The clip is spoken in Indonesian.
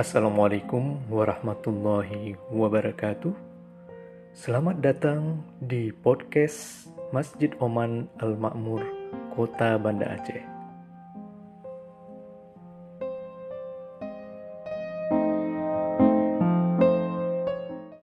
Assalamualaikum warahmatullahi wabarakatuh. Selamat datang di podcast Masjid Oman Al Makmur, Kota Banda Aceh.